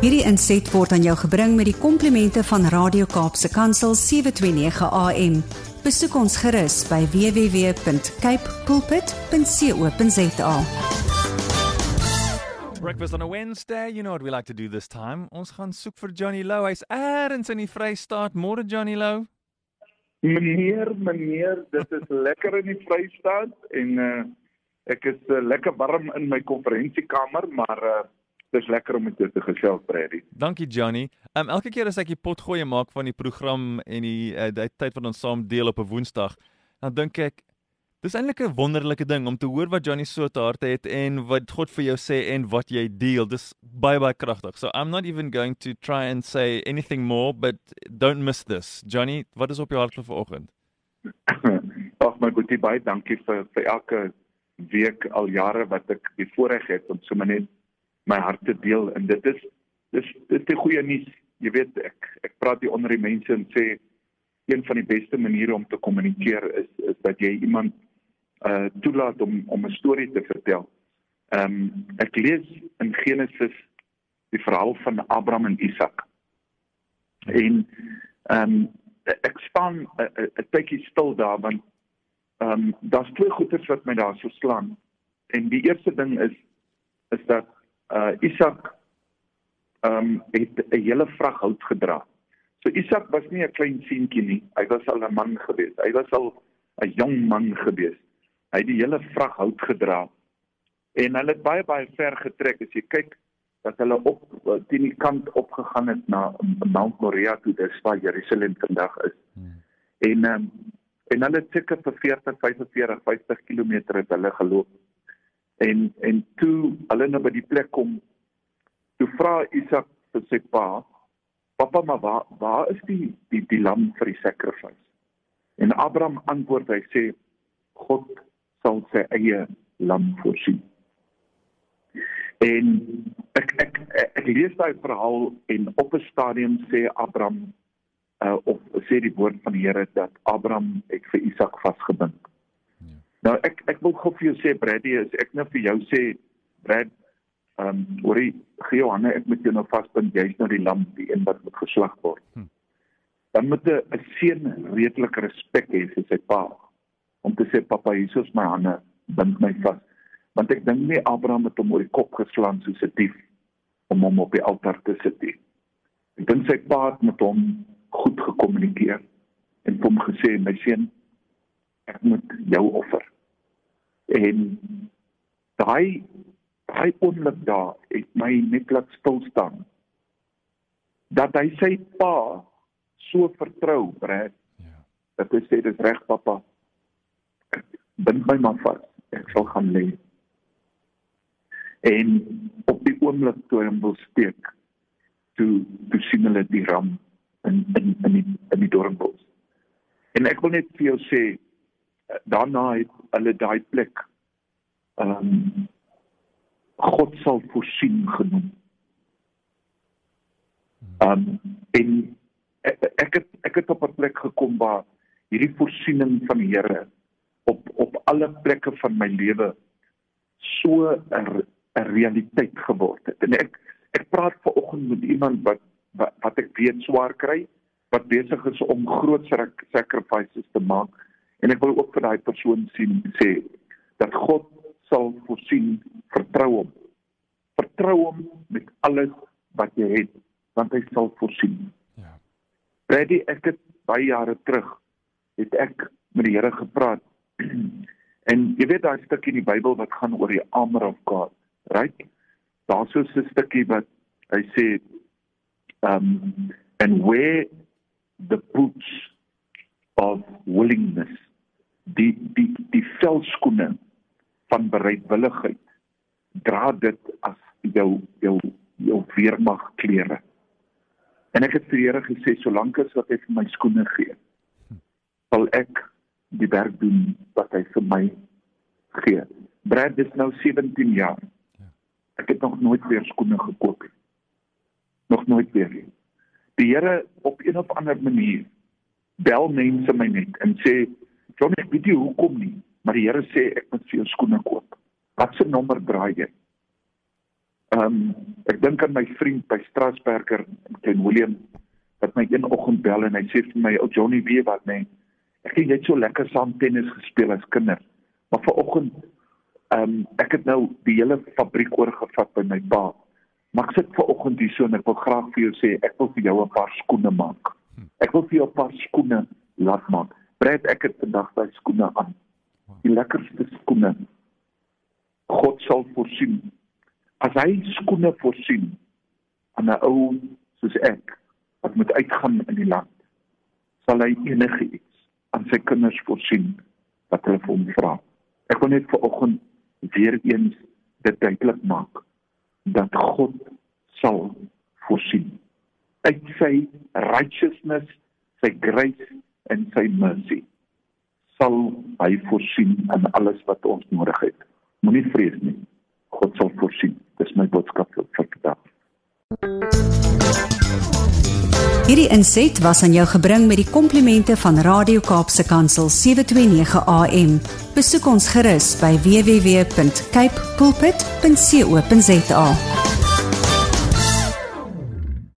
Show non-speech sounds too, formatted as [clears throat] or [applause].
Hierdie inset word aan jou gebring met die komplimente van Radio Kaapse Kansel 729 AM. Besoek ons gerus by www.cape pulpit.co.za. Breakfast on a Wednesday, you know what we like to do this time. Ons gaan soek vir Johnny Lou. Hy's eers in die Vrystaat. Môre Johnny Lou. Meneer, meneer, dit is [laughs] lekker in die Vrystaat en uh ek is uh, lekker warm in my konferensiekamer, maar uh dis lekker om met jou te gesels, Brady. Dankie Johnny. Um elke keer as ek die pot gooi maak van die program en die uh, die tyd wat ons saam deel op 'n Woensdag, dan dink ek dis eintlik 'n wonderlike ding om te hoor wat Johnny so te harte het en wat God vir jou sê en wat jy deel. Dis baie baie kragtig. So I'm not even going to try and say anything more, but don't miss this. Johnny, wat is op jou hart vir vanoggend? [laughs] Ag my goeie baie dankie vir vir elke week al jare wat ek die voorreg het om sommer net my hart te deel en dit is dis dis die goeie nuus. Jy weet ek ek praat hier onder die mense en sê een van die beste maniere om te kommunikeer is is dat jy iemand uh toelaat om om 'n storie te vertel. Ehm um, ek lees in Genesis die verhaal van Abraham en Isak. En ehm um, ek staan 'n tydjie stil daar want ehm um, daar's twee goeters wat my daar so slaan. En die eerste ding is is dat uh Isak ehm um, het 'n hele vrag hout gedra. So Isak was nie 'n klein seentjie nie. Hy was al 'n man gewees. Hy was al 'n jong man gewees. Hy het die hele vrag hout gedra. En hulle het baie baie ver getrek as jy kyk dat hulle op teen die kant opgegaan het na Mount Moriah toe, dis waar Jerusalem vandag is. Hmm. En ehm um, en hulle het seker vir 40, 45, 50 km het hulle geloop en en toe hulle nou by die plek kom toe vra Isak vir sy pa pappa maar waar waar is die die die lam vir die sacrifice? En Abraham antwoord hy sê God sal sy eie lam voorsien. En ek ek ek, ek lees daai verhaal en op 'n stadium sê Abraham uh, of sê die woord van die Here dat Abraham het vir Isak vasgebind Nou ek ek wil gou vir jou sê Brady is ek net vir jou sê Brad ehm um, hoorie gee Johanne ek moet jou nou vasbind jy's nou die lam die een wat moet geslag word. Hm. Dan moet 'n seun redelik respek hê vir sy pa om te sê pappa Jesus my hande bind my vas want ek dink nie Abraham het hom oor die kop geslaan soos 'n dief om hom op die altaar te sit nie. Ek dink sy pa het met hom goed gekommunikeer en hom gesê my seun ek moet jou offer. En daai daai oomblik daar het my net laat stil staan. Dat hy sy pa so vertrou, Brad. Ja. Dat hy sê dis reg pappa. Bind my maar vas. Ek sal gaan lê. En op die oomblik toe hy wil steek, toe toe sien hulle die ram in in in die in die dorpbos. En ek wil net vir jou sê daarna het hulle daai plek ehm um, God sal voorsien genoem. Ehm um, en ek, ek het ek het op 'n plek gekom waar hierdie voorsiening van die Here op op alle plekke van my lewe so 'n 'n realiteit geword het. En ek ek praat ver oggend met iemand wat wat, wat ek weet swaar kry, wat besig is om groot sacrifices te maak En ek wil ook vir daai persoon sien sê dat God sal voorsien, vertrou hom. Vertrou hom met alles wat jy het, want hy sal voorsien. Ja. Ready ek het baie jare terug het ek met die Here gepraat. [clears throat] en jy weet daai stukkie in die Bybel wat gaan oor die armor of God, right? Daar's so 'n stukkie wat hy sê um and where the boots of willingness die die die velskoene van bereidwilligheid dra dit as jou jou jou weermag klere. En ek het vir die Here gesê solank as wat hy vir my skoene gee, sal ek die werk doen wat hy vir my gee. Brad is nou 17 jaar. Ek het nog nooit weer skoene gekoop nie. Nog nooit weer nie. Die Here op een of ander manier bel mense my net en sê John, ek weet nie hoekom nie, maar die Here sê ek moet vir jou skoene koop. Wat se nommer draai jy? Ehm um, Ek dink aan my vriend by Strasburger in Klein Willem wat my een oggend bel en hy sê vir my, "O Johnny, weet wat nee, ek het net so lekker saam tennis gespeel as kinder, maar vanoggend ehm um, ek het nou die hele fabriek oorgevat by my pa. Maar ek sit vanoggend hier so en ek wil graag vir jou sê ek wil vir jou 'n paar skoene maak. Ek wil vir jou 'n paar skoene laat maak. Brad, ek het vandag daai skoene aan. Die lekkerste skoene. God sal voorsien. As hy skoene voorsien aan 'n ou soos ek wat moet uitgaan in die land, sal hy enige iets aan sy kinders voorsien wat hulle vir hom vra. Ek wil net vanoggend weer eens dit duidelik maak dat God sal voorsien uit sy righteousness, sy grace en sy mercy sal hy voorsien in alles wat ons nodig het. Moenie vrees nie. God sal voorsien. Dis my boodskap vir vandag. Hierdie inset was aan jou gebring met die komplimente van Radio Kaapse Kansel 729 AM. Besoek ons gerus by www.cape pulpit.co.za.